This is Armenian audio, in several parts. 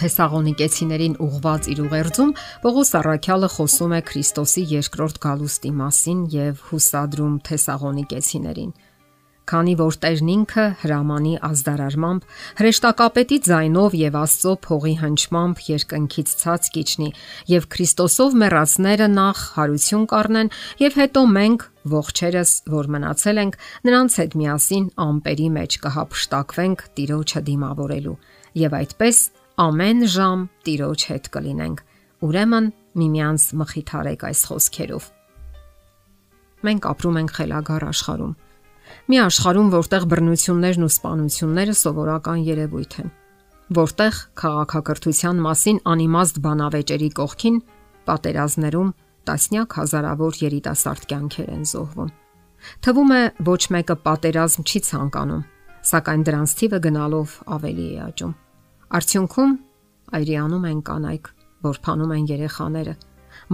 Թեսաղոնիկեցիներին ուղված իր ուղերձում Պողոս Առաքյալը խոսում է Քրիստոսի երկրորդ գալուստի մասին եւ հուսադրում Թեսաղոնիկեցիներին։ Քանի որ Տերն ինքը հրամանի ազդարարմամբ, հրեշտակապետի ձայնով եւ Աստծո փողի հնչմամբ երկնքից ցած կիջնի եւ Քրիստոսով մեռածները նախ հարություն կառնեն եւ հետո մենք ողջերս, որ մնացել ենք, նրանց հետ միասին ամպերի մեջ կհապշտակվենք Տիրոջը դիմավորելու եւ այդպես ամեն ժամ Տիրոջ հետ կլինենք։ Ուրեմն միմյանց մխիթարեք այս խոսքերով։ Մենք ապրում ենք խելագար աշխարհում։ Մի աշխարհում, որտեղ բռնություններն ու սպանությունները սովորական երևույթ են, որտեղ քաղաքակրթության մասին անիմաստ բանավեճերի կողքին պատերազմներում տասնյակ հազարավոր երիտասարդ կյանքեր են զոհվում։ Թվում է ոչ մեկը պատերազմ չի ցանկանում, սակայն դրանց թիվը գնալով ավելի է աճում։ Արդյունքում այրիանում են կանայք, որ փանում են երեխաները։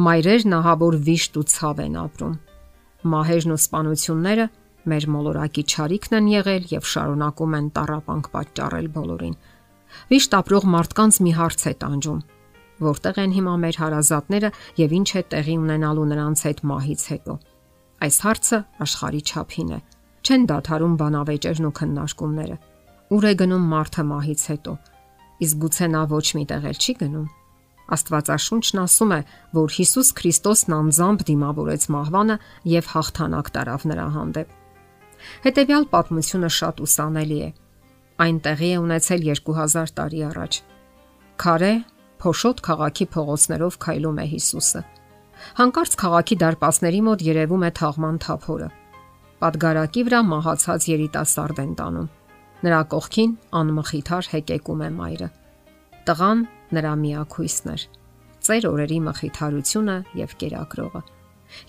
Մայրերն ահաբոր վիշտ ու ցավ են ապրում։ Մահերն ու սպանությունները մեր մոլորակի ճարիքն են եղել եւ շարունակում են տարապանք պատճառել բոլորին։ Վիշտ ապրող մարդկանց մի հարց է տանջում. որտեղ են հիմա մեր հարազատները եւ ինչ է տեղի ունենալու նրանց հետ մահից հետո։ Այս հարցը աշխարհի չափին է։ Չեն դադարում բանավեճերն ու քննարկումները։ Ուր է գնում մարդը մահից հետո Իսկ գուցե նա ոչ մի տեղ էլ չի գնում։ Աստվածաշունչն ասում է, որ Հիսուս Քրիստոսն անձամբ դիմավորեց մահվանը եւ հաղթանակ տարավ նրա հանդեպ։ Հետևյալ պատմությունը շատ ուսանելի է։ Այն տեղի է ունեցել 2000 տարի առաջ։ Քարե Փոշոտ քաղաքի փողոցներով քայլում է Հիսուսը։ Հանկարծ քաղաքի դարպասների մոտ երևում է թաղման թափորը։ Պատգարակի վրա մահացած երիտասարդ են տանում։ Նրա կողքին անմխիթար հեկեկում է մայրը։ Տղան նրա միակույսն էր։ Ծեր օրերի մխիթարությունը եւ կերակրողը։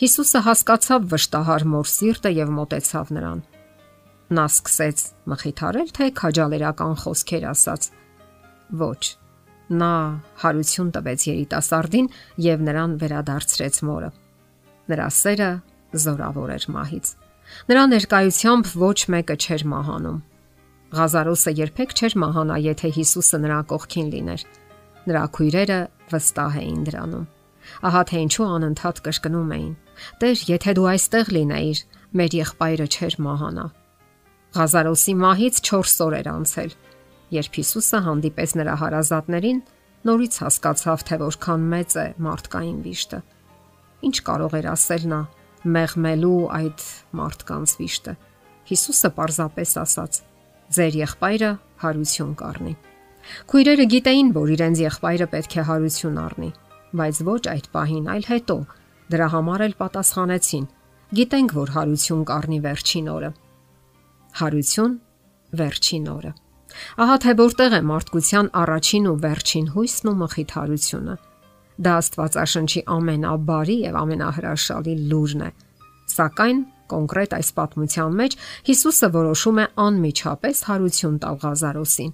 Հիսուսը հասկացավ վշտահար մոր սիրտը եւ մտեցավ նրան։ Նա սկսեց մխիթարել, թե քաջալերական խոսքեր ասաց։ Ոչ։ Նա հարություն տվեց երիտասարդին եւ նրան վերադարձրեց մորը։ Նրա սերը զորավոր էր մահից։ Նրա ներկայությամբ ոչ մեկը չէր մահանում, Ղազարոսը երբեք չէր մահանա, եթե Հիսուսը նրա կողքին լիներ։ Նրա քույրերը վստահ էին դրանում։ Ահա թե ինչու անընդհատ կշկնում էին. Տեր, եթե դու այստեղ լինեիր, մեր եղբայրը չէր մահանա։ Ղազարոսի մահից 4 օր էր անցել, երբ Հիսուսը հանդիպեց նրա հարազատներին, նորից հասկացավ, թե որքան մեծ է մարդկային վիշտը։ Ինչ կարող էր ասել նա մեղմելու այդ մարդկանց վիշտը։ Հիսուսը պարզապես ասաց. Ձեր եղբայրը հարություն կառնի։ Քույրերը գիտեին, որ իրենց եղբայրը պետք է հարություն առնի, բայց ոչ այդ պահին, այլ հետո դրա համար էլ պատասխանեցին. Գիտենք, որ հարություն կառնի վերջին օրը։ Հարություն վերջին օրը։ Ահա թե որտեղ է մարդկության առաջին ու վերջին հույսն ու մխիթարությունը։ Դա Աստվածաշնչի ամենաբարի եւ ամենահրաշալի լուրն է։ Սակայն Կոնկրետ այս պատմության մեջ Հիսուսը որոշում է անմիջապես հարություն տալ Ղազարոսին,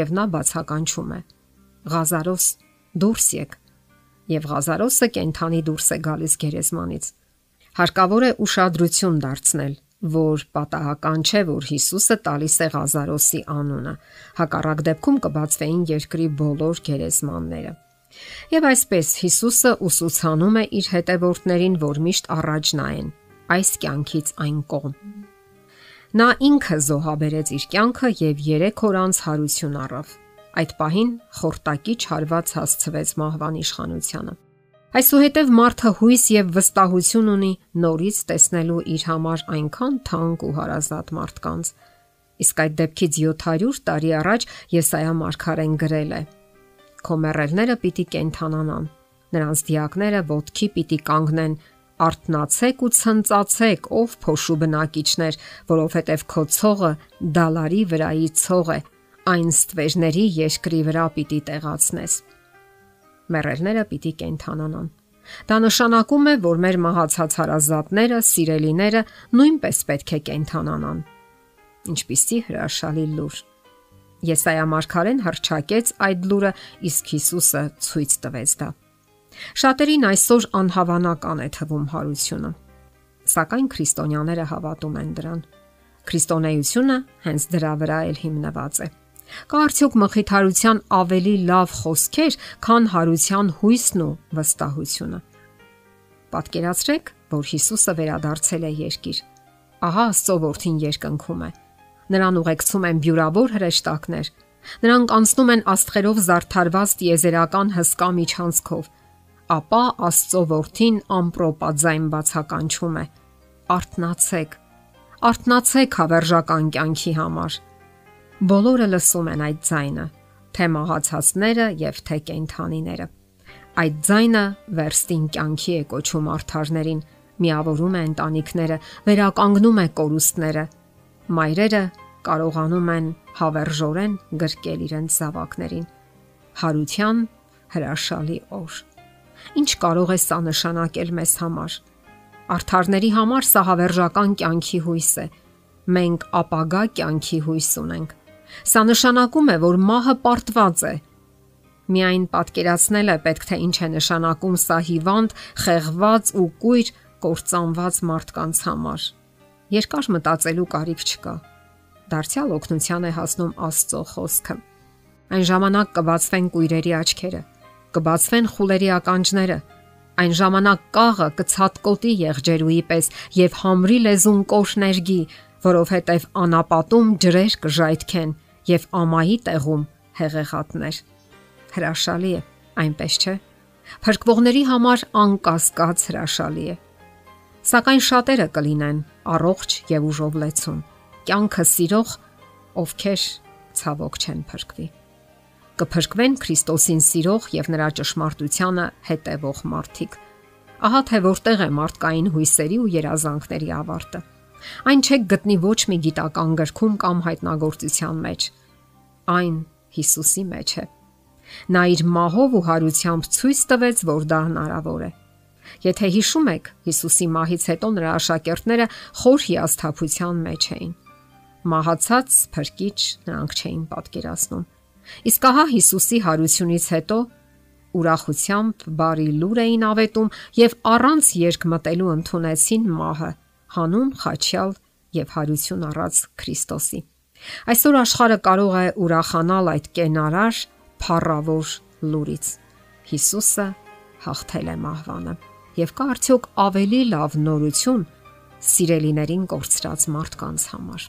եւ նա բացականչում է. Ղազարոս, դուրս եկ։ Եվ Ղազարոսը կենթանի դուրս է գալիս գերեզմանից։ Հարկավոր է ուշադրություն դարձնել, որ պատահական չէ, որ Հիսուսը տալիս է Ղազարոսի անունը։ Հակառակ դեպքում կբացվեին երկրի բոլոր գերեզմանները։ Եվ այսպես Հիսուսը ուսուցանում է իր հետևորդներին, որ միշտ առաջ նայեն այս կյանքից այն կողմ։ Նա ինքը զոհաբերեց իր կյանքը եւ 3 օր անց հարություն առավ։ Այդ պահին խորտակի չարված հասցվեց մահվան իշխանությանը։ Այսուհետև մարդը հույս եւ վստահություն ունի նորից տեսնելու իր համար այնքան թանկ ու հարազատ մարդկանց։ Իսկ այդ դեպքից 700 տարի առաջ Եսայա մարգարեն գրել է. Քո մեռելները պիտի կենթանանան, նրանց դիակները ոտքի պիտի կանգնեն Արթնացեք ու ցնծացեք, ով փոշու բնակիչներ, որովհետև քո ցողը դալարի վրայի ցող է, այն ստվերների երկրի վրա պիտի տեղացնես։ Մեռելները պիտի կենթանանան։ Դա նշանակում է, որ մեր մահացած հարազատները, սիրելիները նույնպես պետք է կենթանանան։ Ինչպիսի հրաշալի լուր։ Եսայա մարգարեն հրճակեց այդ լուրը, իսկ Հիսուսը ցույց տվեց դա։ Շատերին այսօր անհավանական է թվում հարությունը, սակայն քրիստոնյաները հավատում են դրան։ Քրիստոնեությունը հենց դրա վրա էլ հիմնված է։ Կա արդյոք մխիթարության ավելի լավ խոսքեր, քան հարության հույսն ու վստահությունը։ Պատկերացրեք, որ Հիսուսը վերադարձել է երկիր։ Ահա Աստծո որդին երկնքում է։ Նրան ուղեկցում են բյուրավոր հրեշտակներ։ Նրանք անցնում են աստղերով զարդարված տիեզերական հսկա միջանցքով։ Ապա Աստծո որդին ամպրոպաձայն բացականչում է. Արթնացեք։ Արթնացեք հավերժական կյանքի համար Բոլորը լսում են այդ ձայնը, թե մահացածները եւ թե կենթանիները։ Այդ ձայնը վերստին կյանքի է կոչում արթարներին, միավորում է ընտանիքները, վերականգնում է կորուստները։ Մայրերը կարողանում են հավերժորեն գրկել իրենց զավակներին։ Հարության հրաշալի օր։ Ինչ կարող է սա նշանակել մեզ համար։ Արթարների համար սա հավերժական կյանքի հույս է։ Մենք ապագա կյանքի հույս ունենք Սա նշանակում է, որ մահը պարտված է։ Միայն պատկերացնել է պետք թե ինչ է նշանակում սա հիվանդ, խեղված ու կույր կործանված մարդկանց համար։ Երկար մտածելու կարիք չկա։ Դարձյալ օգնության է հասնում Աստծո խոսքը։ Այն ժամանակ կբացվեն կույրերի աչքերը, կբացվեն խուլերի ականջները, այն ժամանակ կաղը կցածկոտի եղջերուի պես եւ համրի լեզուն կոշներգի, որովհետև անապատում ջրեր կժայթքեն եւ ամայի տեղում հեղեղատներ։ Հրաշալի է, այնպես չէ։ Փրկվողների համար անկասկած հրաշալի է։ Սակայն շատերը կլինեն առողջ եւ ուժով լեցուն։ Կյանքը սիրող, ովքեր ցավոք չեն փրկվի։ Կփրկվեն Քրիստոսին սիրող եւ նրա ճշմարտությանը հետևող մարդիկ։ Ահա թե որտեղ է մարդկային հույսերի ու երազանքների ավարտը։ Այն չեք գտնի ոչ մի գիտական գրքում կամ հայտնագործության մեջ։ Այն Հիսուսի մեջ է։ Նա իր մահով ու հարությամբ ցույց տվեց, որ դա հնարավոր է։ Եթե հիշում եք, Հիսուսի մահից հետո նրա աշակերտները խոր հիասթափության մեջ էին։ Մահացած փրկիչ նրանք չէին պատկերացնում։ Իսկ ահա Հիսուսի հարությունից հետո ուրախությամբ բարի լուր էին ավետում եւ առանց երկ մտելու ընդունեցին մահը հանուն խաչյալ եւ հարություն առած Քրիստոսի։ Այսօր աշխարհը կարող է ուրախանալ այդ կենարար փառավոր լուրից։ Հիսուսը հաղթել է մահվանը։ Եվ կա արդյոք ավելի լավ նորություն սիրելիներին կորցրած մարդկանց համար։